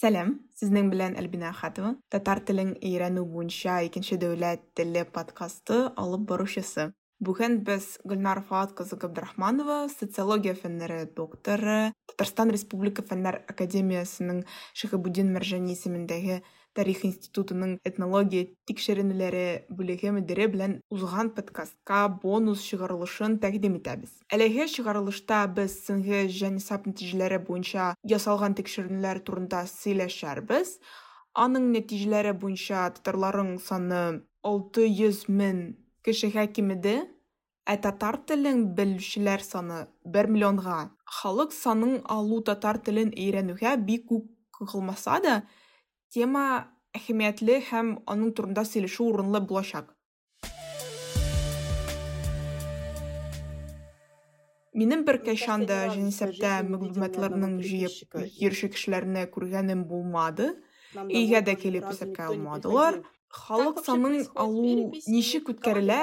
Сәлем, сезнең белән Альбина Ахатова, татар телен өйрәнү буенча икенче дәүләт теле подкасты алып баручысы. Бүген без Гөлнар Фаат кызы Габдрахманова, социология фәннәре докторы, Татарстан Республика Фәннәр академиясының Шәһабуддин Мәрҗани исемендәге тарих институтының этнология тикшеренүләре бүлеге мөдире белән узган подкастка бонус чыгарылышын тәкъдим итәбез. Әлеге чыгарылышта без соңгы җанисәп нәтиҗәләре буенча ясалган тикшеренүләр турында сөйләшәрбез. Аның нәтиҗәләре буенча татарларның саны 600 мең кешегә кимеде, ә татар телен белүчеләр саны 1 миллионга. Халык санын алу татар телен өйрәнүгә бик күп кагылмаса да, тема әһәмиятле һәм аның турында сөйләшү урынлы булачак. Минем бер кайчан да җанисәптә мәгълүматларның җыеп йөрүче кешеләрне күргәнем булмады. Өйгә дә килеп исәпкә алмадылар. Халык санын алу ничек үткәрелә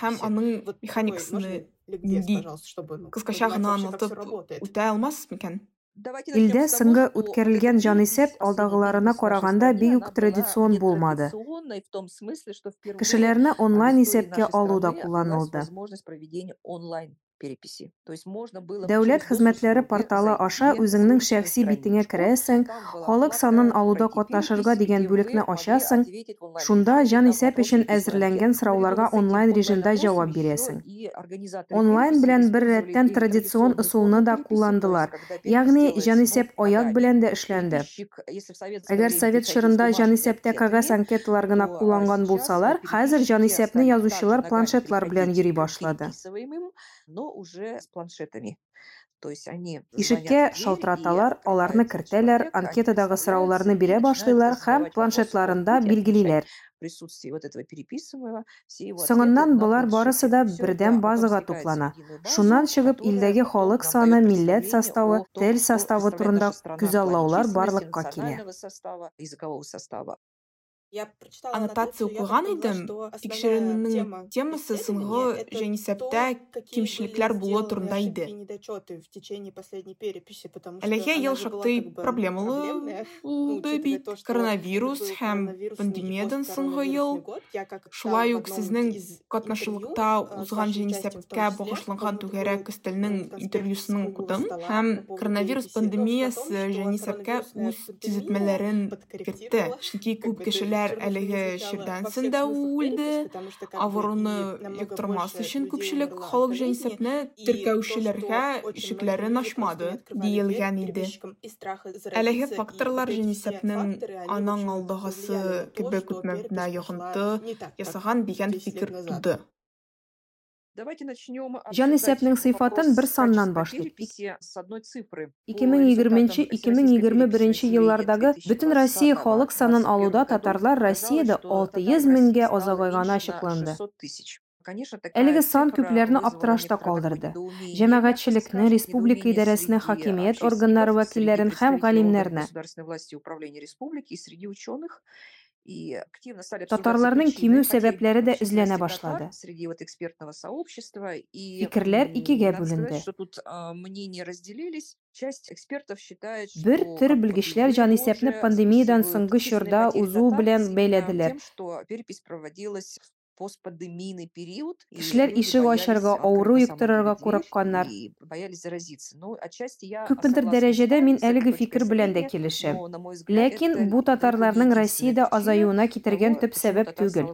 һәм аның механикасын нинди кыскача гына аңлатып үтә алмассыз микән? Илдә соңгы үткәрелгән җанисәп алдагыларына караганда бик традицион булмады. Кешеләрне онлайн исәпкә алу да кулланылды. Дәүләт хезмәтләре порталы аша үзеңнең шәхси битеңә керәсең, халык санын алуда катнашырга дигән бүлекне ачасың, шунда җанисәп өчен әзерләнгән сорауларга онлайн режимда җавап бирәсең. Онлайн белән бер рәттән традицион ысулны да кулландылар, ягъни җанисәп аяк белән дә эшләнде. Әгәр совет чорында җанисәптә кәгазь анкеталар гына кулланган булсалар, хәзер җанисәпне язучылар планшетлар белән йөри башлады. Но уже с планшетами. То есть они Ишеккә шалтыраталар, аларны кертәләр, анкетадагы сорауларны бирә башлыйлар һәм планшетларында билгелиләр. присутствии вот этого переписываемого Соңыннан болар барысы да бердәм базага туплана. Шуннан чыгып илдәге халык саны, милләт составы, тел составы турында күзаллаулар барлыкка килә. языкового состава. Аннотация укыган идем. Тикшеренүнең темасы соңгы җанисәптә кимчелекләр булуы турында иде. Әлегә ел шактый проблемалы булды бит. Коронавирус һәм пандемиядан соңгы ел. Шулай ук сезнең катнашылыкта узган җанисәпкә багышланган түгәрәк өстәлнең интервьюсын укыдым һәм коронавирус пандемиясе җанисәпкә үз төзәтмәләрен кертте. Чөнки күп кешеләр әлеге чирдән сында үлде. Авыруны өчен күпчелек халык җанисәпне теркәүчеләргә ишекләрен ачмады, диелгән иде. Әлеге факторлар җанисәпнең аның алдагысы кебек үтмәвенә йогынты ясаган дигән фикер туды. Давайте начнем Җанисәпнең сыйфатын бер саннан башлыйк. 2020-2021 еллардагы бөтен Россия халык санын алуда татарлар Россиядә 600 меңгә азагайганы ачыкланды. Әлеге сан күпләрне аптырашта калдырды. Җәмәгатьчелекне, республика идарәсенең хакимият органнары вәкилләрен һәм галимнәрне. Татарларның кимү сәбәпләре дә эзләнә башлады. Фикерләр икегә бүленде. Бер төр белгечләр җанисәпне пандемиядан соңгы чорда узу белән бәйләделәр. Постпандемийный период. и Кешеләр авыру на йоктырырга курыкканнар. и боялись заразиться. Ну, отчасти я Күпмедер дәрәҗәдә мин әлеге фикер белән дә килешәм. Ләкин бу татарларның Россиядә азаюына китергән төп сәбәп түгел.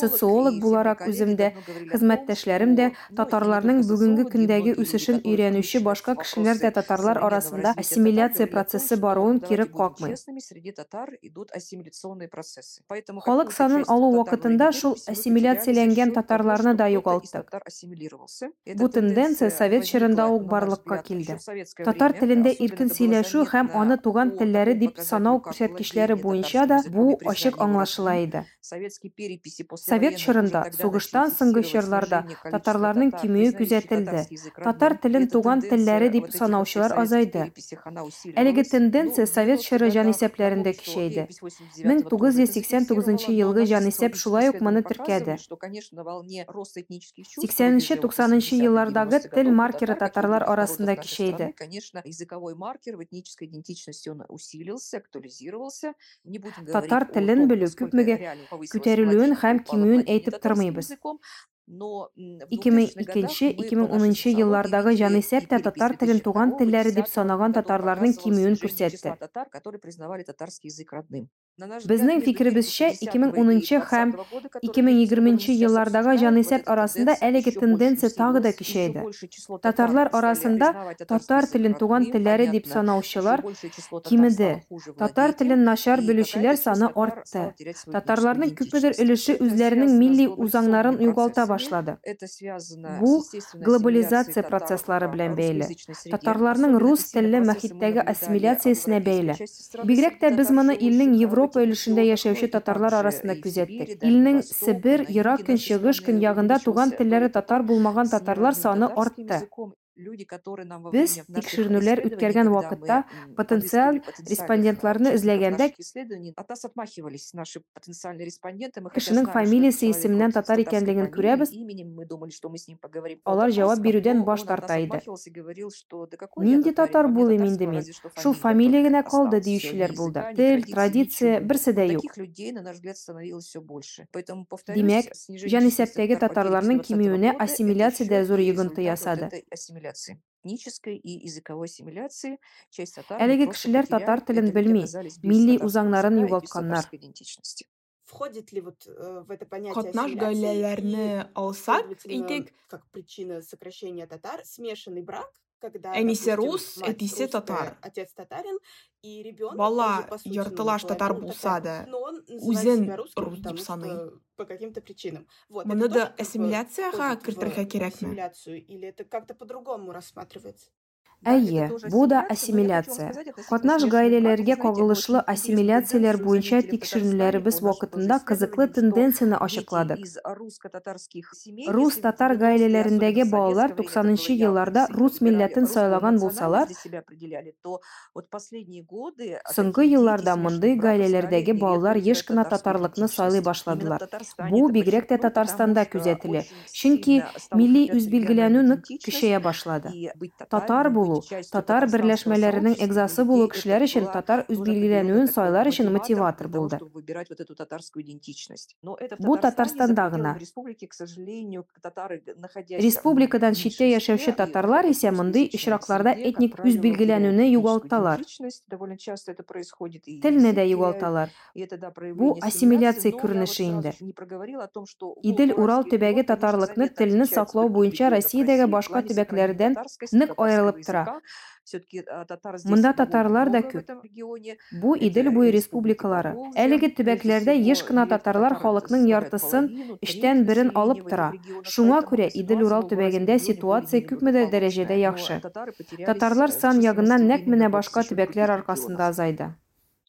социолог, буларак мои коллеги үзем дә, давно говорили о том, хезмәттәшләрем дә татарларның бүгенге көндәге үсешен өйрәнүче башка кешеләр дә татарлар арасында ассимиляция процессы баруын кире какмый. Халык санын алу вроде шул ассимиляцияләнгән татарларны да югалттык. Бу тенденция совет чорында ук барлыкка килде. Татар телендә иркен это было сөйләшү һәм аны туган телләре дип санау күрсәткечләре совет шырында, сугыштан соңгы чорларда татарларның кимеүе күзәтелде. татар телен туган телләре дип санаучылар азайды. әлеге тенденция совет чоры җанисәпләрендә кичәйде 1989 елгы жанесеп шулай ук моны теркәде. 80-90 еллардагы тел маркеры татарлар арасында кішейді. татар тілін белү күпмегә күтәрелеүен һәм кимеүен әйтеп тормайбыз 2002-2010 еллардагы җанисәп тә татар телен туган телләре дип санаган татарларның кимүен күрсәтте. Безнең фикеребезчә 2010 һәм 2020 еллардагы җанисәп арасында әлеге тенденция тагы да көчәйде. Татарлар арасында татар телен туган телләре дип санаучылар кимеде. Татар тілін нашар белүчеләр саны артты. Татарларның күпмедер үліші үзләренең милли үзаңнарын югалта башлады бұл глобализация процесслары белән бәйле татарларның рус тілі мәхиттегі ассимиляциясына бәйле бигрәк тә біз мұны илнең европа өлішінде яшәүче татарлар арасында күзеттік. илнең Сибір, ерак көнчыгыш көньягында туған телләре татар болмаған татарлар саны артты Без тикшеренүүлөр үткәргән вакытта потенциал респондентларны эзләгәндә кешенең фамилиясе исеменнән татар икәнлеген күрәбез. Алар җавап бирүдән баш тарта иде. Нинди татар булыйм инде мин? Шул фамилия генә калды диючеләр булды. Тел, традиция берсе дә юк. Димәк, җанисәптәге татарларның кимүенә ассимиляциядә зур йогынты ясады. Әлеге кешеләр татар телен белми, милли үзаңнарын югалтканнар. Входит ли вот э, в это понятие Катнаш гаиләләрне алсак, әйтик, как причина сокращения татар смешанный брак, Әнисе рус, әтисе татар. Бала ярталаш татар булса да, үзен рус дип саный. По каким-то причинам. Вот, Моны да ассимиляцияга кертергә кирәкме? Ассимиляцию или это как-то по-другому рассматривается? әйе бұ да ассимиляция катнаш гаилелерге кагылышлы ассимиляциялер буенча біз убакытында кызыклы тенденцияны ачыкладык рус татар гаилелеріндегі балалар 90 елларда рус милләтін сайлаган булсалар соңгы елларда мұндай гаилелердеги балалар ешкіна татарлықны татарлыкны башладылар бу бигрәк тә татарстанда күзәтелә чөнки милли үзбилгеләнү нык башлады татар булу, татар берләшмәләренең экзасы булу кешеләр өчен татар үз билгеләнүен сайлар өчен мотиватор булды. Бу Татарстанда гына. Республикадан читтә яшәүче татарлар исә мондый очракларда этник үз билгеләнүне югалталар. Телне дә югалталар. Бу ассимиляция күренеше инде. Идел Урал төбәге татарлыкны телне саклау буенча Россиядәге башка төбәкләрдән нык аерылып тора. Мұнда Мында татарлар да көп. Бу Идел буй республикалары. Әлеге төбәкләрдә еш кына татарлар халыкның яртысын, эштән берен алып тора. Шуңа күрә Идел Урал төбәгендә ситуация күпмедер дәрәҗәдә яхшы. Татарлар сан ягыннан нәкъ менә башка төбәкләр аркасында азайды.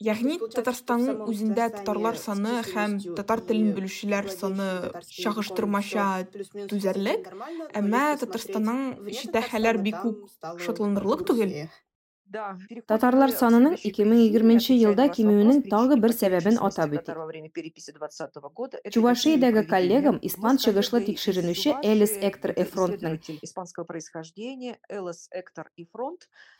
Яғни Татарстанның өзінде татарлар саны һәм татар телен білушілер саны шағыштырмаша түзерлік, әмма Татарстанның читтә хәлләр бик күп шатланырлык түгел. Татарлар санының 2020 елда кемеуінің тағы бір сәбәбін атап өтті. Чувашиядегі коллегам испан шығышлы текшерінуші Элис Эктор Эфронтның испанского происхождения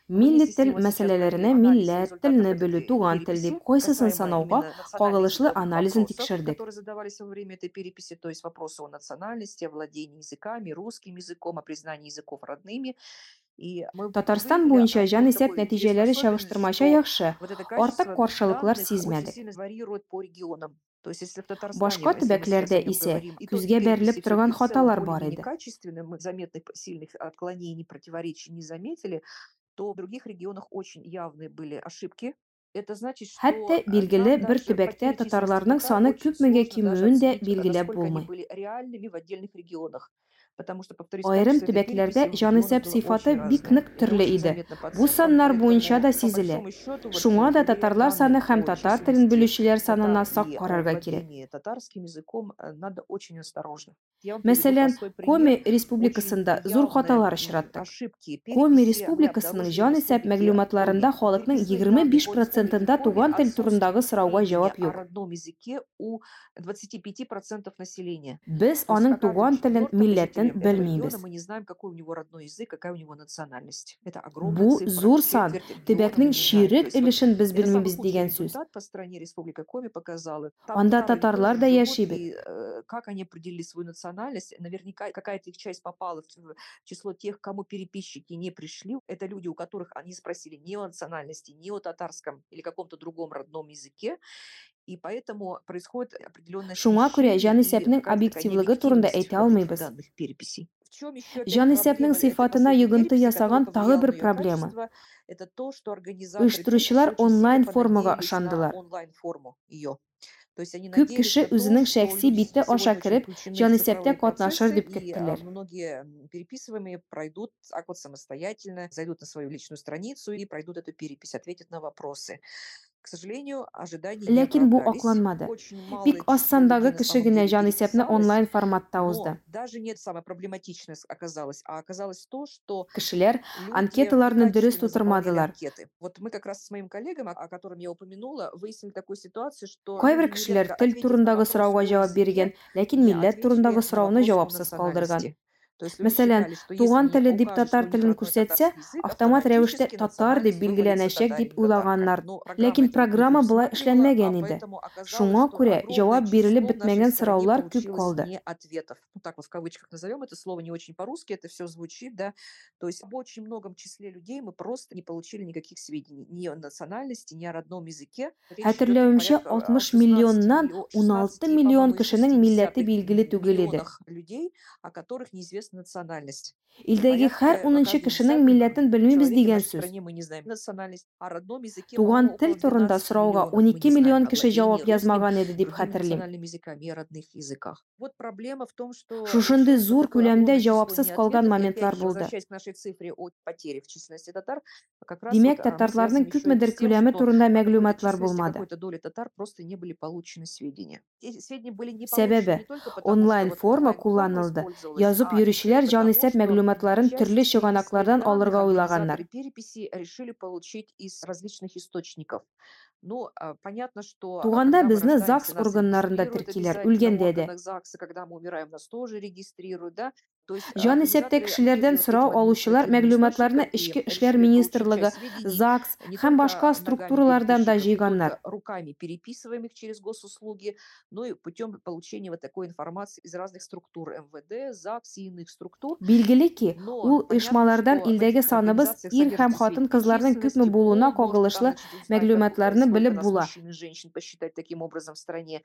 мәсьәләләренә милләт, телне белү, туган тел дип койсысын санауга кагылышлы анализын тикшердек. қойсысын во время этой переписи, то есть вопросы о национальности, о владении языками, русским языком, о признании языков родными. Татарстан бойынша жан есеп нәтижелері чагыштырмача яхшы. Артык қоршылықлар сизмәдек. Башқа төбәкләрдә исе, күзгә беріліп тұрған хаталар бар иде. то в других регионах очень явные были ошибки. Это значит, что Хәтта бер татарларның саны дә булмый. Айрым төбәкләрдә җанисәп сыйфаты бик нык төрле иде. Бу саннар буенча да сизелә. Шуңа да татарлар саны һәм татар телен белүчеләр санына сак карарга кирәк. Мәсәлән. Коми Республикасында зур хаталар очраттык. Коми Республикасының җанисәп мәгълүматларында халыкның Переписные 25 данные по процентында республике Коми туган тел турындагы сорауга җавап юк. родном языке у 25% населения. Без аның туган телен, милләтен жителе этого региона белмибез. мы не знаем, какой у него родной язык, какая у него национальность. Это огромная Бу цифра. зур сан. Четверть региона мы Төбәкнең не знаем. То чирек есть вот өлешен без это самый белмибез худший дигән сүз. результат по стране Республика Коми показала. Там Анда татары татарлар тоже да живут, яшибез. и э, как они определили свою национальность, наверняка какая-то их часть попала в в число тех, кому переписчики не пришли. Это люди, у которых они спросили не о национальности, не о татарском или каком-то другом родном языке. И поэтому происходит определенное Шуңа күрә смещение и җанисәпнең какая-то такая объективлыгы турында необъективность әйтә в этих алмыйбыз. данных переписей. В чем еще опять Җанисәпнең проблема этой сыйфатына последней йогынты переписи, ясаган которая тагы повлияла бер на ее проблема. качество, это то, что организаторы Оештыручылар переписи очень сильно онлайн формага понадеялись на ышандылар. онлайн-форму ее. То есть они Күп надеялись кеше на то, үзенең что шәхси люди бите аша сегодня очень кереп, включены в җанисәптә цифровые катнашыр процессы, дип и а, көттеләр. многие м, переписываемые пройдут так вот самостоятельно, зайдут на свою личную страницу и пройдут эту перепись, ответят на вопросы. К сожалению, ожидания не Ләкин бу акланмады. Бик аз сандагы кеше генә җанисәпне переписалось. онлайн форматта узды. даже не самое проблематичное с- оказалось, а оказалось то, что Кешеләр анкеталарны дөрес тутырмадылар. Вот мы как раз с моим коллегом, о котором я упомянула, выяснили такую ситуацию, что Кайбер кешеләр тел турындагы сорауга җавап биргән, ләкин милләт турындагы сорауны җавапсыз калдырган. Мәсәлән, туган теле дип татар телен күрсәтсә, татарский язык, автомат рәвештә татар дип национальность билгеләнәчәк дип татарка. уйлаганнар. Ләкин программа предусматривала, эшләнмәгән иде. Шуңа күрә җавап бирелеп бетмәгән сораулар күп калды. ответов. Ну так вот в кавычках назовем это слово не очень по-русски, это все звучит, да. То есть об очень многом числе людей мы просто не получили никаких сведений ни о национальности, ни о родном языке. Хәтерләвемчә, порядка, а, 60 16 миллионнан миллион- 16 16, миллион кешенең 60 милләте билгеле түгел иде. людей, о которых национальность. Илдәге һәр 10 кешенең милләтен белмибез дигән сүз. Национальность, Туган тел турында 12 сорауга миллионов. Мы не 12 знаем миллион кеше җавап язмаган иде дип хәтерлим. решилось зур күләмдә җавапсыз калган моментлар булды. Димәк, татарларның күпмедер күләме турында мәгълүматлар булмады. какой-то доли татар просто не были получены сведения. Эти сведения были не Сәбәбе, онлайн форма кулланылды. Язып а того, җанисәп мәгълүматларын төрле чыганаклардан алырга организаторы переписи решили получить из различных источников. Ну, понятно, что Туганда безне ЗАГС органнарында в үлгәндә дә. когда мы умираем, нас тоже регистрируют, да? То есть, а, Җанисәптә организаторы кешеләрдән отслеживают сорау этим алучылар административным мәгълүматларны Эчке эшләр министрлыгы, ЗАГС һәм башка структуралардан да җыйганнар. руками переписываемых через госуслуги, но и путем получения вот такой информации из разных структур МВД, ЗАГС и иных структур. Билгеле ки, ул в илдәге саныбыз ир һәм хатын кызларның күпме булуына кагылышлы мәгълүматларны белеп була. женщин посчитать таким образом в стране.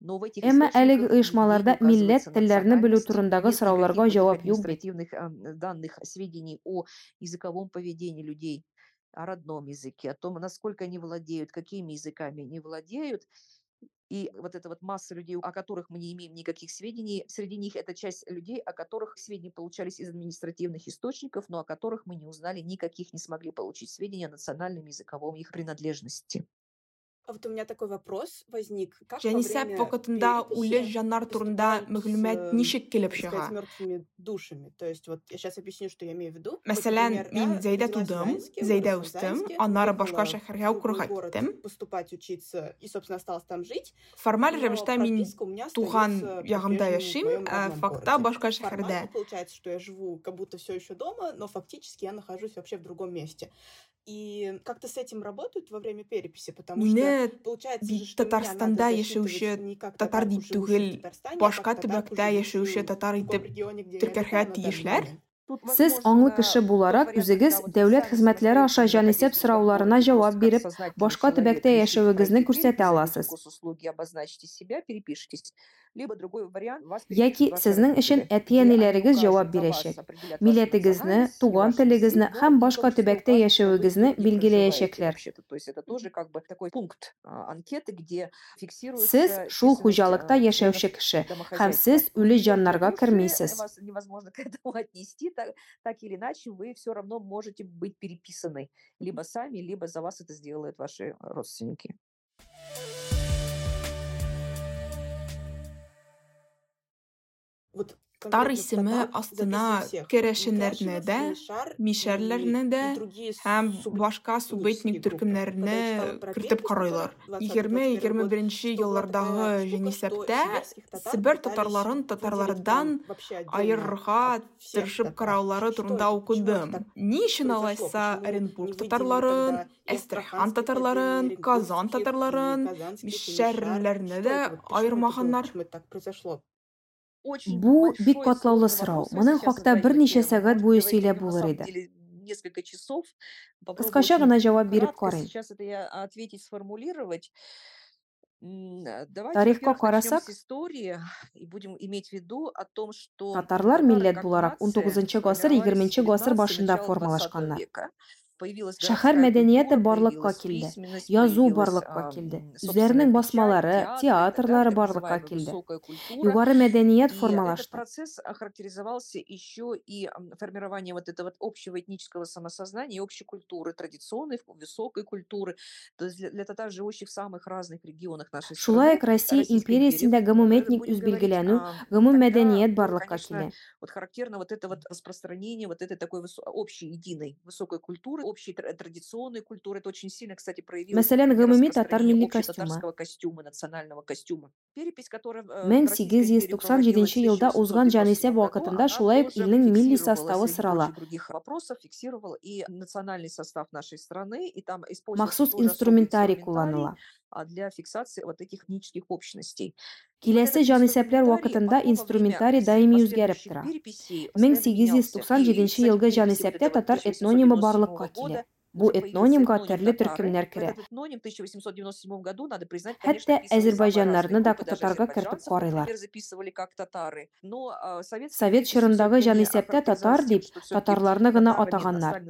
Әмма әлеге оешмаларда милләт телләрне белү турындагы сорауларга җавап юк бит. ам, данных, сведений о языковом поведении людей, о родном языке, о том, насколько они владеют, какими языками они владеют. И вот эта вот масса людей, о которых мы не имеем никаких сведений, среди них это часть людей, о которых сведения получались из административных источников, но о которых мы не узнали никаких, не смогли получить сведения о национальном языковом их принадлежности. А вот у меня такой вопрос возник. Как время вакытында үле җаннар турында мәгълүмат э, ничек килеп чыга? мертвыми душами. То есть вот я сейчас объясню, что я имею в виду. Мәсәлән, мин Зәйдә тудым, Зәйдә үстем, аннары башка шәһәргә укырга киттем. поступать, учиться и, собственно, осталась там жить. Формаль рәвештә мин туган ягымда яшим, ә родном факта башка шәһәрдә. получается, что я живу как будто все еще дома, но фактически я нахожусь вообще в другом месте. И как-то с этим работают во время переписи, потому что Получается Татарстанда яшәүче татар дип түгел, башка төбәктә яшәүче татар итеп теркәргә тиешләр. Сез аңлы кеше буларак үзегез дәүләт хезмәтләре аша җанисәп сорауларына җавап биреп, башка төбәктә яшәвегезне күрсәтә аласыз. Яки сезнең өчен әти-әниләрегез җавап бирәчәк. Милләтегезне, туган телегезне һәм башка төбәктә яшәвегезне билгеләячәкләр. Сез шул хуҗалыкта яшәүче кеше һәм сез үле җаннарга кермисез. так или иначе вы все равно можете быть переписаны либо сами, либо за вас это сделают ваши родственники. Вот Тар исеме астына керәшеннәрне дә, мишәрләрне дә һәм башка субэтник төркемнәрне кертеп карыйлар. 20-21 еллардагы җанисәптә Себер татарларын татарлардан аерырга тырышып караулары турында укыдым. Ни өчен алайса Оренбург татарларын, Әстерхан татарларын, Казан татарларын, мишәрләрне дә аермаганнар? Бу бик катлаулы сорау. Моның хакта берничә сәгать буе сөйләп булыр иде. несколько часов. Кыскача гына җавап биреп карыйм. Сейчас это я ответить, сформулировать. М, э, Давайте, Тарихка во-первых, начнем карасак, с истории и будем иметь в виду о том, что Татарлар татары милләт как буларак нация 19 гасыр, сформировались 20 гасыр 19 башында начало 20 формалашканнар. века. Появилась Шәһәр городская мәдәнияте культура, барлыкка появилась килде. письменность, Язу появилась, барлыкка а, килде. м, Үзләренең собственная басмалары, печать, театры, театрлары так барлыкка называемая килде. высокая культура. Югары мәдәният И этот формалашты. процесс а, характеризовался еще и ам, формированием вот этого вот общего этнического самосознания и общей культуры, традиционной, ф- высокой культуры. То есть для, для татар, живущих в самых разных регионах нашей Шулай страны, ук Россия Российской империясендә империи, гомум э, этник будем говорить, үзбелгеләнү, а, гомум тогда мәдәният было, барлыкка конечно, килә. вот характерно вот это вот распространение вот этой такой высо- общей, единой, высокой культуры, общей тра- традиционной культуры. Это очень сильно, кстати, проявилось Мәсәлән, при гомуми татар распространении милли костюмы. общетатарского костюма, национального костюма. Перепись, которая э, в Мең Российской сигез йөз империи туксан проводилась җиденче елда в узган 1897 җанисәп году, вакытында она шулай ук тоже илнең милли фиксировала, составы среди сырала. прочих других вопросов, фиксировала и национальный состав нашей страны, и там использовался Махсус тоже особый инструментарий инструментарий кулланыла. а, для фиксации вот этих этнических общностей. Киләсе этот җанисәпләр инструментарий даими менялся. И, 1897 кстати, елгы переписи вот җанисәптә этого татар 1897 этнонимы года килә. Бу этнонимга этноним төрле төркемнәр керә. этот этноним в 1897 году, надо признать, конечно, Хәтта вписывали самые әзербайҗаннарны да группы, даже татарга кертеп азербайджанцев, карыйлар. например, записывали как татары. Но а, советские Совет чорындагы җанисәптә татар дип всё-таки татарларны гына атаганнар.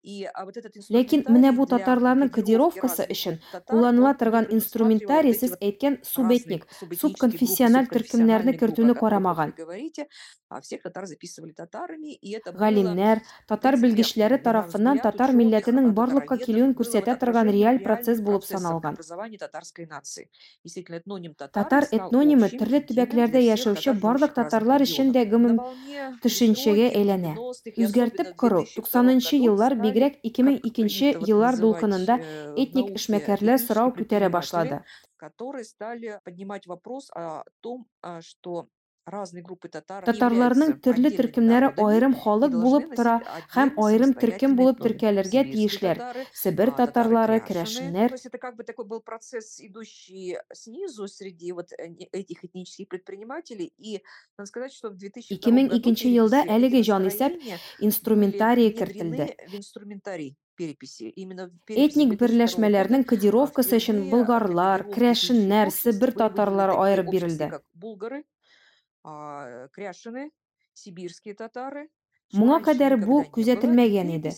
Ләкин менә бу татарларның кодировкасы өчен кулланыла торган инструментарий сез әйткән субэтник, субконфессиональ группы, төркемнәрне кертүне карамаган. Галимнәр, татар белгечләре взгляд, татар милләтенең барлыкка килүен күрсәтә торган реаль процесс булып саналган. Татар этнонимы төрле төбәкләрдә яшәүче барлык татарлар өчен дә гомум төшенчәгә әйләнә. 90-х и Үзгәртеп кору 2002 90-нчы году еллар, стали, бигрәк как 2002 принято вот еллар дулкынында э, этник эшмәкәрләр сорау күтәрә башлады. которые стали поднимать вопрос о том, что Татарларның төрле төркемнәре и халык булып тора һәм аерым төркем булып Сибирские тиешләр. Себер татарлары, керәшеннәр. Это как бы такой был процесс, идущий снизу среди вот э, этих этнических предпринимателей. И надо сказать, что в 2002 году 2002 елда әлеге настроения инструментарий кертелде. переписи. Именно Этник 2002 года берләшмәләрнең кодировкасы өчен болгарлар, керәшеннәр, выделены татарлары аерып бирелде. булгары, а, кряшины, сибирские татары, Раньше кадәр бу күзәтелмәгән иде.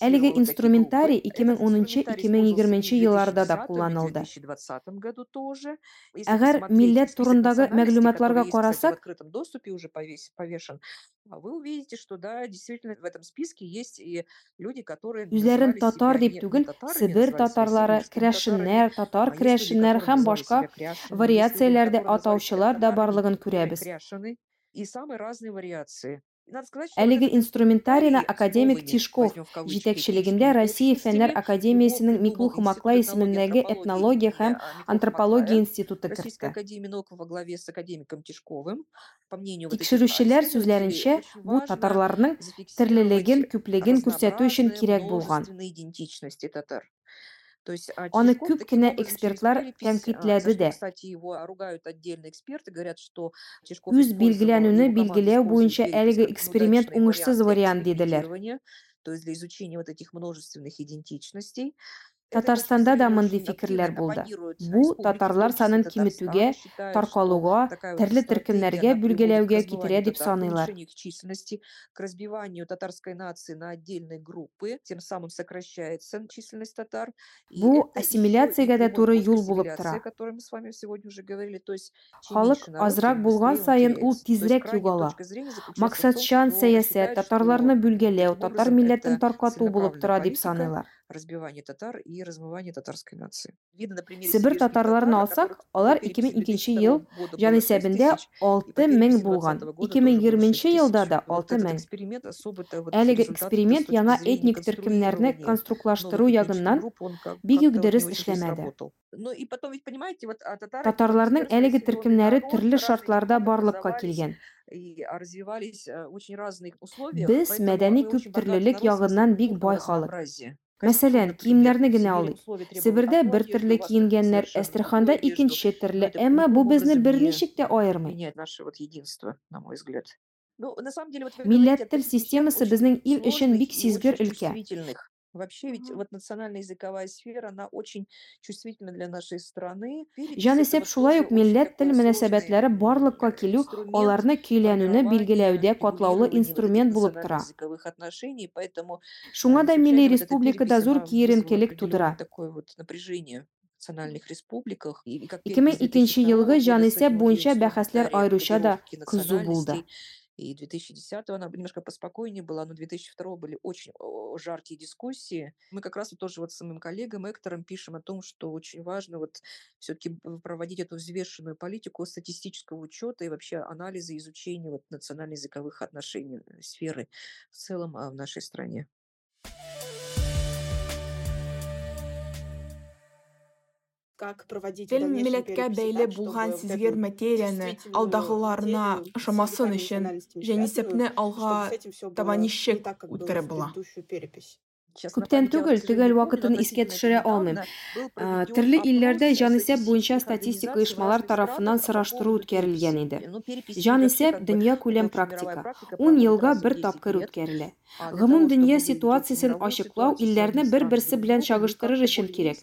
Әлеге инструментарий группы. Этот 2010-2020 инструментарий использовался и в елларда да 2010 и в кулланылды. 2020 году тоже. Если Әгәр милләт турындагы мәгълүматларга карасак, открытом доступе уже повешен, вы увидите, что да, действительно в этом списке есть и люди, которые үзләрен татар дип түгел, себя татарлары, керәшеннәр, татар которые һәм башка вариацияләрдә атаучылар да барлыгын күрәбез. и самые разные вариации. Надо сказать, что вот Әлеге этот инструментарийны инструментарий с академик Тишков этническими Россия фәннәр академиясенең придумал Хомаклай Институт исемендәге этнология һәм Миклу антропология институты кертте. этих Тикшерүчеләр сүзләренчә, очень бу татарларның төрлелеген, күплеген күрсәтү өчен кирәк булган. Аны күп кенә экспертлар тәнкыйтьләде дә. Үз билгеләнүне билгеләү бойынша әлігі эксперимент уңышсыз вариант деділер. То есть для изучения вот этих множественных идентичностей татарстанда да мындай фикирлер болды. Бу татарлар санын кемітуге, тарқалуға, тірлі тиркимлерге бүлгелеуге кетіре деп саныйлар численности к разбиванию татарской нации на отдельные группы тем самым сокращается численность татар. Бу ассимиляцияга да туура юл болуп тура которым с вами сайын ул тизирээк югала. максатчан саясат татарларны бүлгелеу татар миллетин тарқату болып тұра деп саныйлар разбивание татар и размывание татарской нации. Сібір татарларын алсақ, олар 2002 ел жәнесәбінде 6 мең болған. 2020 елда да 6 мең. Әлігі эксперимент яна этник түркімлеріні конструктлаштыру ягыннан бик үк ішлемәді. Татарларының әлігі түркімлері түрлі шартларда барлыкка килгән развивались очень мәдәни күп төрлелек ягыннан бик бай халық. Мәсәлән, киемнәрне генә алыйк. Себердә бер төрле киенгәннәр, Әстерханда икенче төрле, әмма бу безне берничек тә аермый. Милләт тел системасы безнең ил өчен бик сизгер өлкә вообще ведь вот национально языковая сфера она очень чувствительна для Жаны сеп шулай ук миллет тел мөнәсәбәтләре барлыкка килү, аларны көйләнүне билгеләүдә катлаулы инструмент булып тора. Шуңа да милли республикада зур киеренкелек тудыра национальных республиках. 2002 елгы җанисәп буенча бәхәсләр айрыша да кызу булды. И 2010-го она немножко поспокойнее была, но 2002-го были очень жаркие дискуссии. Мы как раз вот тоже вот с моим коллегам, эктором пишем о том, что очень важно вот все-таки проводить эту взвешенную политику статистического учета и вообще анализа изучения вот национально-языковых отношений э, сферы в целом а, в нашей стране. тел милләткә бәйле булган сизгер материяны алдағыларына ышанмасын өчен җанисәпне алға таба ничек үткәреп була. Күптән түгел уақытын вакытын түсіре төшерә алмыйм. елдерде илләрдә җанисәп буенча статистика оешмалар тарафыннан сораштыру үткәрелгән иде. Җанисәп дөнья көлем практика. 10 елга бір тапкыр үткәрелә. Гомум дөнья ситуациясын ашықлау илләрне бер-берсе белән чагыштырыр өчен кирәк.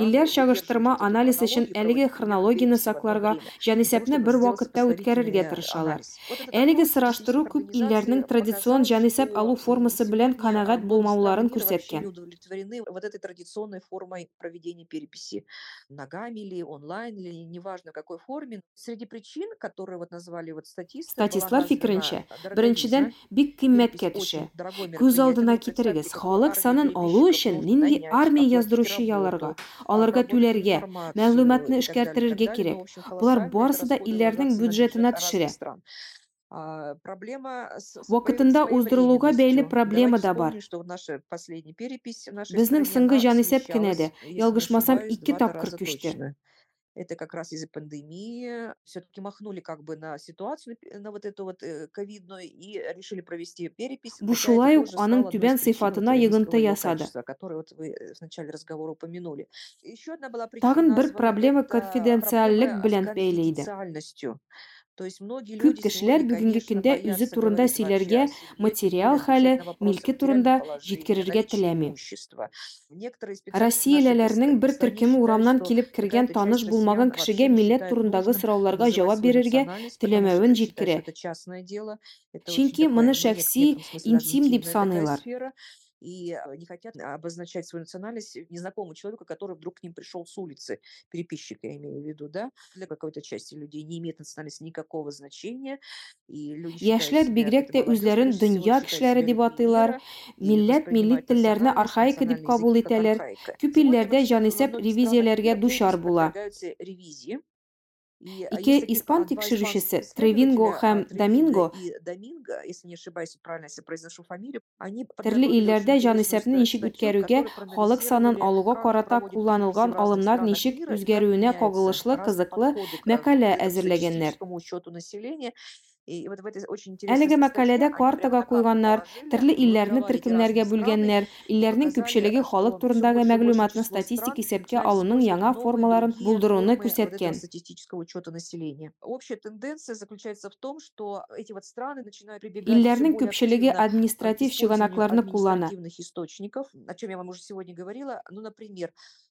Илләр чагыштырма анализ өчен әлеге хронологияне сакларга, җанисәпне бір уақытта үткәрергә тырышалар. Әлеге сораштыру күп илләрнең традицион җанисәп алу формасы белән канагать булмауларын беседки. не удовлетворены вот этой традиционной формой проведения переписи ногами или онлайн, или неважно в какой форме. Среди причин, которые вот назвали вот статисты... статист Ларфи біріншіден бик кыйммәт кетеше. Күз алдына китерегез, халык санын алу өчен нинди армия яздыручы яларга, аларга Тюлерге мәгълүматны эшкәртерергә кирәк. Булар барысы да илләрнең бюджетына төшерә. проблема уақытында оздырылуға бәйлі проблема да бар біздің сыңғы жанесеп кенәді ялгышмасам икки тапкыр күшті это как раз из-за пандемии. Все-таки махнули как бы на ситуацию, на вот эту вот э, ковидную, и решили провести перепись. Бушулай аның түбән сыйфатына йыгынты ясады. Который вот вы э, в начале разговора упомянули. Еще одна была проблема конфиденциальлек белән бәйле көп кишилер бүгінгі күнде өзі турында сөйлөргө материал хәлі, милки турында жеткерерге тилеми россиялелернин бір түркүмү урамнан келіп кірген таныш болмаған кішіге миллет турындағы сұрауларға жауап берерге тилемөүн жеткире чүнки мұны шәхси интим деп санайлар и э, не хотят обозначать свою национальность незнакомому человеку, который вдруг к ним пришел с улицы, переписчик, я имею в виду, да, для какой-то части людей не имеет национальности никакого значения. Яшьләр бигрәк тә үзләрен дөнья кешеләре дип атыйлар, милләт милли телләрне архаика дип кабул итәләр. Күп илләрдә җанисәп ревизияләргә дучар була. Ике испан тикшерүүчүсү Тревинго һәм Доминго, если не ошибаюсь, правильно если произношу фамилию, они Тирле илләрдә җанисәпне ничек үткәрүгә, халык санын алуга карата кулланылган алымнар ничек үзгәрүенә кагылышлы кызыклы мәкалә әзерләгәннәр. Әлеге мәкаләдә картага куйганнар, төрле илләрне төркемнәргә бүлгәннәр, илләрнең күпчелеге халык турындагы мәгълүматны статистик исәпкә алуның яңа формаларын булдыруны күрсәткән. Общая тенденция заключается в том, что эти вот страны начинают прибегать Илләрнең күпчелеге административ чыганакларны куллана.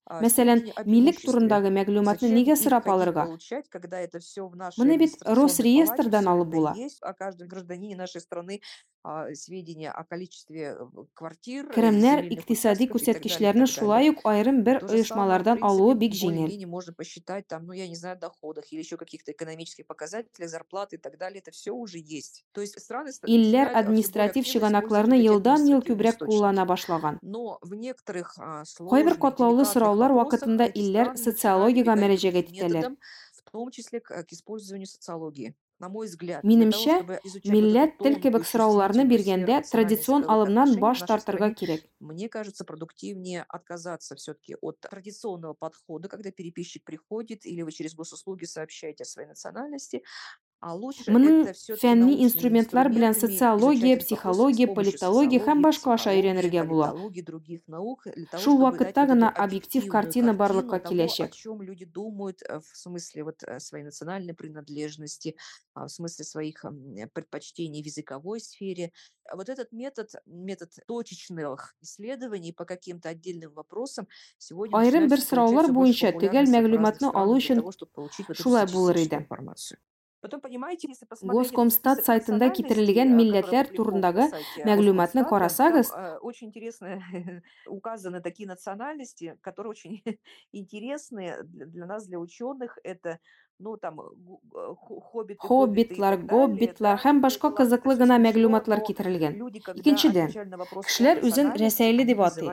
источников, о чем я вам уже сегодня говорила. Ну, например, а, Мәсәлән, сведения о милек имуществе. турындагы мәгълүматны Зачем нигә их сорап ходить алырга? получать, когда это всё в нашей Моны бит администрационной Росреестрдан палате, алып всё була. это есть. О каждом гражданине нашей страны а, сведения о количестве э, квартир, э, Керемнәр земельных икътисади участков и так далее, и күрсәткечләрне так далее. шулай ук аерым бер То же самое, в оешмалардан принципе, алуы бик җиңел. более-менее можно посчитать там, ну, я не знаю, доходах или еще каких-то экономических показателях, зарплаты и так далее. Это все уже есть. То есть страны ста- Илләр начинают, а, более административ активно чыганакларны использовать эти елдан ел административные күбрәк источники. куллана башлаган. Но в некоторых а, Кайбер сложных, катлаулы деликатных сораулар вакытында илләр социологиягә мөрәҗәгать итәләр. в том числе к, к использованию социологии. На мой Минемчә, милләт тел кебек сорауларны биргәндә традицион алымнан баш тартырга кирәк. мне кажется, продуктивнее отказаться все-таки от традиционного подхода, когда переписчик приходит или вы через госуслуги сообщаете о своей национальности, а лучше Моның это все-таки фәнни научными инструментлар белән инструментами социология, изучать этот вопрос с психология, помощью политология һәм социологии, башка аша психологии, өйрәнергә була. политологии, других наук, для того, Шул чтобы вакытта дать вот гына эту объектив объективную картина барлыкка картину того, о киләчәк. чем люди думают э, в смысле вот э, своей национальной принадлежности, а, в смысле своих м, э, предпочтений в языковой сфере. А Вот этот метод, метод точечных исследований по каким-то отдельным вопросам сегодня Айрым начинает бер всё сораулар получать всё больше буенча төгәл популярности в разных мәгълүматны странах алу для өчен того, чтобы получить вот эту шулай булыр статистическую иде. Информацию. Потом, понимаете, если посмотреть этот Госкомстат список сайтында национальностей, китерелгән а, который милләтләр опубликован турындагы на сайте мәгълүматны Госкомстата, карасагыз, там, э, очень интересно указаны такие национальности, которые очень интересные для, для нас, для ученых. Это, ну, там, гу- э, хо- хоббиты, гоббиты и хоббитлар, так далее, гоббитлар да, һәм это башка ладно, это кызыклы всё гына смешно, мәгълүматлар но китерелгән. люди, когда Икенчедән, отвечали на вопрос о кешеләр үзен национальности, рәсәйле они дип атый.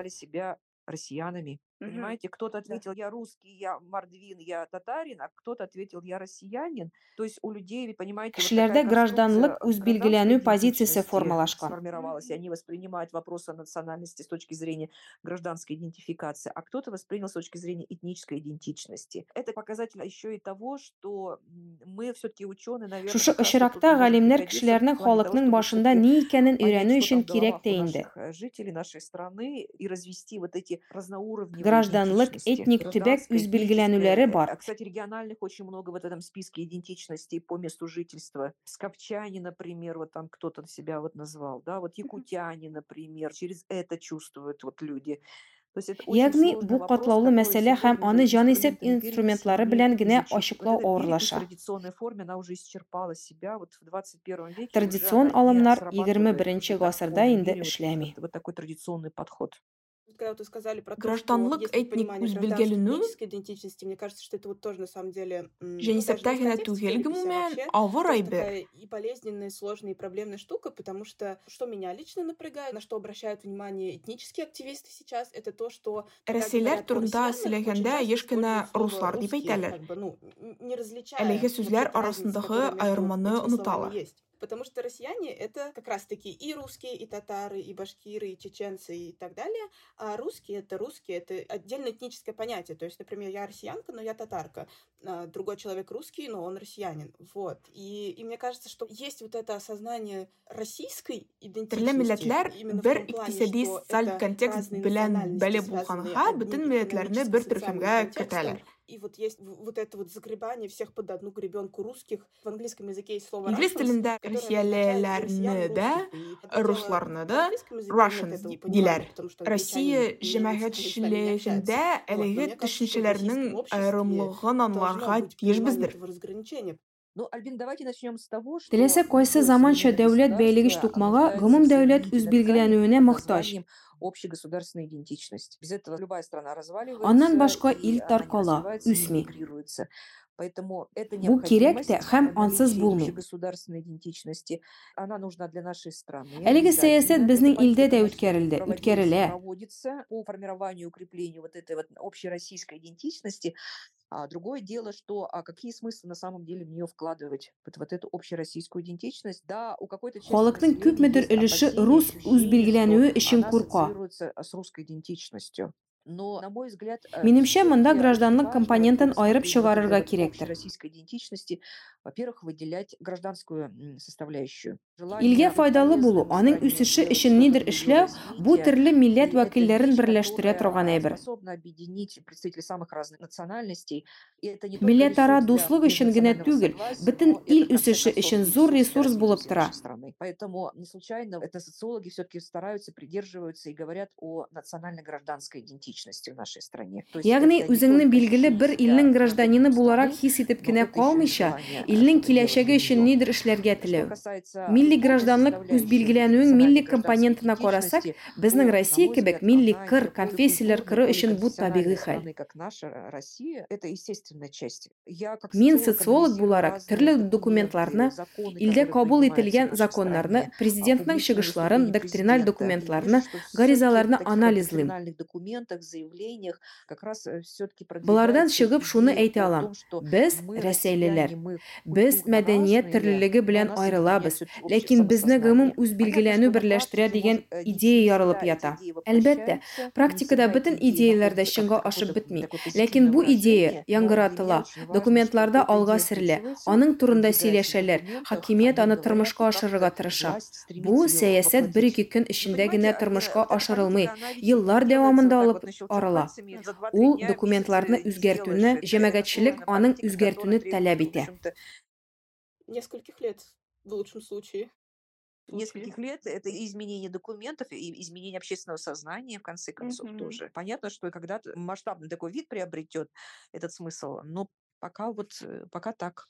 Понимаете, кто-то Да. ответил, я русский, я мордвин, я татарин, а кто-то ответил, я россиянин. То есть у людей, понимаете, вот Кешеләрдә такая гражданлык үз билгеләнү позициясе формалашкан. сформировалась, и они воспринимают вопрос о национальности с точки зрения гражданской идентификации, а кто-то воспринял с точки зрения этнической идентичности. Это показатель еще и того, что мы все-таки ученые, наверное, Шушы вот очракта галимнәр кешеләрнең халыкның башында ни икәнен понять, өйрәнү өчен кирәк тә инде. жителей нашей страны и развести вот эти разноуровневые Гражданлык, идентичности. этник төбәк Гражданская, үз билгеләнүләре этническая. бар. А, Кстати, региональных очень много в этом списке идентичностей по месту жительства. Скопчане, например, вот там кто-то себя вот назвал, да, вот якутяне, например, через это чувствуют вот люди. То есть это очень Ягъни сложный бу вопрос, катлаулы который мәсьәлә һәм сегодня аны уже җанисәп инструментами инструментлары переписи белән не генә изучить. Вот ачыклау эта перепись в авырлаша. традиционной форме, она уже исчерпала себя. Вот в 21 веке уже Традицион она не алымнар срабатывает 21 в гасырда такой инде мере вот, эшләми. вот, вот такой традиционный подход. Вот Когда вот вы сказали про то, Гражданлык, что есть вот этник понимание үз гражданской билгеләнү этнической идентичности, мне кажется, что это вот тоже на самом деле м, Және ну, даже сәптә не в генә контексте түгел переписи, а гомумән, вообще авыр тоже әйбер. такая и болезненная, сложная, и проблемная штука, потому что что меня лично напрягает, на что обращают внимание этнические активисты сейчас, это то, что когда Рәсейләр говорят о турында россиянах, очень сөйләгәндә часто еш кенә используют слово руслар дип «русские», әйтәләр. как бы, ну, н- не различая Әлеге ну, сүзләр тех разниц, арасындагы которые между аерманы этими словами оныталар. Потому что россияне — это как раз-таки и русские, и татары, и башкиры, и чеченцы, и так далее. А русские — это русские, это отдельное этническое понятие. То есть, например, я россиянка, но я татарка. А другой человек русский, но он россиянин. Вот. И, и мне кажется, что есть вот это осознание российской идентичности. именно бер социаль это контекст белән бәле булганга, одним бөтен милләтләрне бер экономическо-социальным төркемгә контекстом. И вот есть вот это вот загребание всех под одну гребенку русских. В английском языке есть слово Инглиз Russians, телендә которое означает россиялеләрне россиян дә, русских. И это дело русларны в да английском языке нет Russians потому что Россия но әлеге понимание тиешбездер. этого разграничения. Ну, Альбин, давайте начнем с того, что Теләсә кайсы любое заманча дәүләт бәйлегеш тукмага гомум дәүләт үз соединительной ткани билгеләнүенә под мохтаҗ. Общегосударственная идентичность. Без этого любая страна разваливается, Аннан башка ил таркала, үсми. Поэтому эта Бу необходимость тә һәм ансыз булмый. общегосударственной идентичности, она нужна для нашей страны. Әлеге сәясәт безнең илдә дә үткәрелде, үткәрелә. проводится по формированию и укреплению вот этой вот общероссийской идентичности. А другое дело, что а какие смыслы на самом деле в нее вкладывать, вот, вот эту общероссийскую идентичность. Да, у какой-то части есть өлеше опасения, рус она курка. ассоциируется с русской идентичностью. Но, на мой взгляд, э, Минемчә, монда всё-таки гражданлык очень компонентын важно аерып при чыгарырга вот этой вот кирәктер. общероссийской идентичности, во-первых, выделять гражданскую м, составляющую. Илгә файдалы булу, аның үсеше өчен нидер эшләү бу төрле милләт вәкилләрен берләштерә торган әйбер. способна объединить представителей самых разных национальностей. И это не только Милләтара ресурс для дуслык өчен генә межнационального түгел, согласия, бөтен но ил это, в конце үсеше концов, өчен и зур историческое ресурс булып развитие тора. нашей страны. Поэтому не случайно это социологи все-таки стараются, придерживаются и говорят о национально-гражданской идентичности билгеле бер для илнең каждой гражданины буларак страны, хис но кенә калмыйча, делать киләчәге өчен нидер эшләргә теләү. Милли гражданлык үз билгеләнүең милли компонентына карасак, безнең Россия кебек милли кыр, конфессияләр кыры өчен бу табигый хәл. Мин социолог буларак төрле документларны, илдә кабул ителгән законнарны, президентның чыгышларын, доктриналь документларны, гаризаларны анализлыйм. Документах, заявлениях как раз э, все-таки Булардан продвигается чыгып шуны о алам. культурно мәдәният разные, төрлелеге но белән всё-таки ләкин безне гомум үз Понятно, билгеләнү берләштерә дигән э, идея ярылып ята. Әлбәттә, практикада бөтен дә находят чынга ашып бетми. Ләкин бу идея яңгыратыла, документларда алга идея сөрелә, аның турында сөйләшәләр, хакимият аны тормышка ашырырга тырыша. Бу сәясәт бер-ике көн эчендә генә тормышка э, эта ашырылмый, еллар дәвамында алып 2-3 Ул документларны үзгәртүне, җәмәгатьчелек аның үзгәртүне таләп итә. Нескольких лет в лучшем случае. Нескольких лет это изменение документов и изменение общественного сознания, в конце концов, Мгм. тоже. Понятно, что когда-то масштабный такой вид приобретет этот смысл, но пока вот, э, пока так.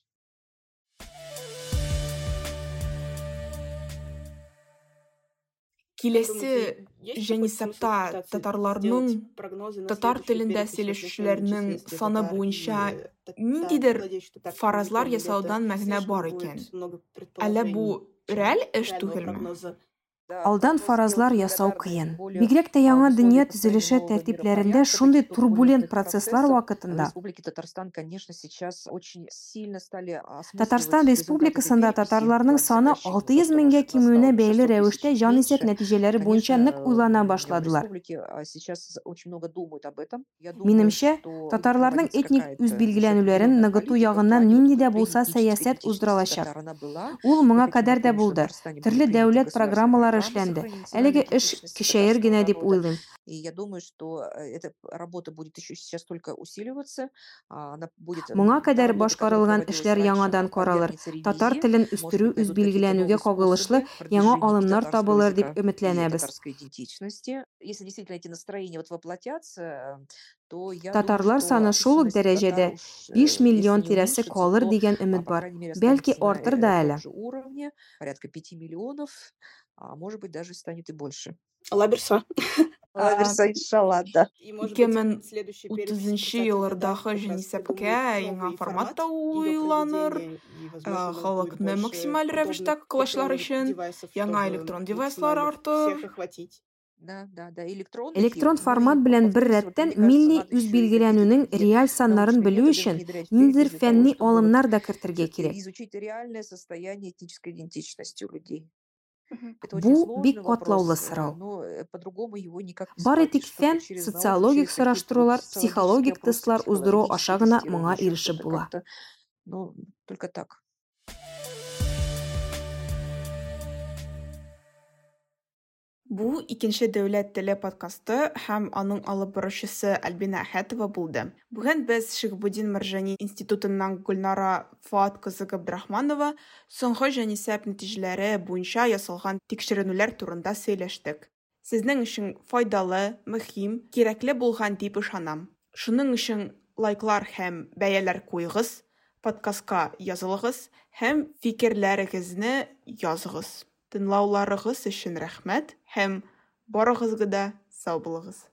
Есть және сапта на татар сөйләшүчеләрнең численностью саны буенча э, ниндидер фаразлар ясаудан мәгънә бар икән. Әллә бу реаль эш түгелме? Алдан фаразлар ясау кыен. Бигрәк тә яңа дөнья төзелеше тәртипләрендә шундый турбулент процесслар вакытында Татарстан, Республикасында татарларның саны 600 меңгә кимүенә бәйле рәвештә җанисәп нәтиҗәләре буенча нык уйлана башладылар. Минемчә, татарларның этник үз билгеләнүләрен ныгыту ягыннан нинди дә булса сәясәт уздырылачак. Ул моңа кадәр дә булды. Төрле дәүләт государственные программалар программы эшләнде. сохранения Әлеге национальной эш идентичности кешәер генә татарского дип народа. уйлыйм. И я думаю, что э, эта работа будет еще сейчас только усиливаться. А, Она будет, м, Моңа та кадәр работа, которая башкарылган проводилась эшләр раньше, яңадан она каралыр. подвергнется Татар ревизии. телен Может үстерү быть, үз найдут какие-то билгеләнүгә новые кагылышлы способы яңа продвижения алымнар татарского табылыр дип языка и өметләнәбез. татарской идентичности. Если действительно эти настроения вот воплотятся, то я Татарлар думаю, что саны шул ук численность дәрәҗәдә татар уж, э, 5 миллион если не тирәсе уменьшится, калыр то, дигән а, өмет по бар. крайней мере, Бәлки останется на артыр э, да том әле. же уровне, порядка 5 миллионов, а может быть даже станет и больше. Лаберса. Лаверса, иншалла, да. И, может быть, 2030 следующий перепись утызынчы касательно еллардагы как раз җанисәпкә придумают яңа формат её уйланыр. Халыкны максималь рәвештә кылышлар өчен девайсов, яңа электрон девайслар артыр. Да, да, да. Электрон формат белән бер рәттән милли үз билгеләнүнең реаль саннарын белү өчен ниндидер фәнни алымнар да кертергә кирәк. Очень Бу бик катлаулы сорау. но по-другому его никак не Бар схватишь, этик только фән, через науку, социологик сораштырулар, социологические психологик тестлар уздыру психологические аша гына моңа ирешеп була. ну, только так. Бу икенче дәүләт теле подкасты һәм аның алып баручысы Альбина Әхәтова булды. Бүген без Шигбудин Маржани институтыннан Гөлнара Фуат кызы Габдрахманова соңгы җанисәп нәтиҗәләре буенча ясалган тикшеренүләр турында сөйләштек. Сезнең өчен файдалы, мөһим, кирәкле булган дип ышанам. Шуның өчен лайклар һәм бәяләр куйгыз, подкастка язылыгыз һәм фикерләрегезне языгыз. Тыңлауларыгыз өчен рәхмәт һәм барыгызга да сау булыгыз.